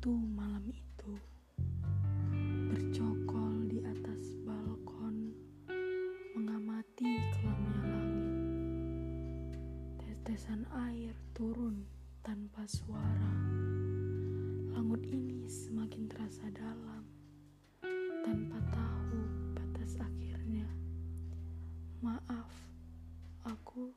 itu malam itu bercokol di atas balkon mengamati kelamnya langit. Tetesan air turun tanpa suara. Langut ini semakin terasa dalam tanpa tahu batas akhirnya. Maaf aku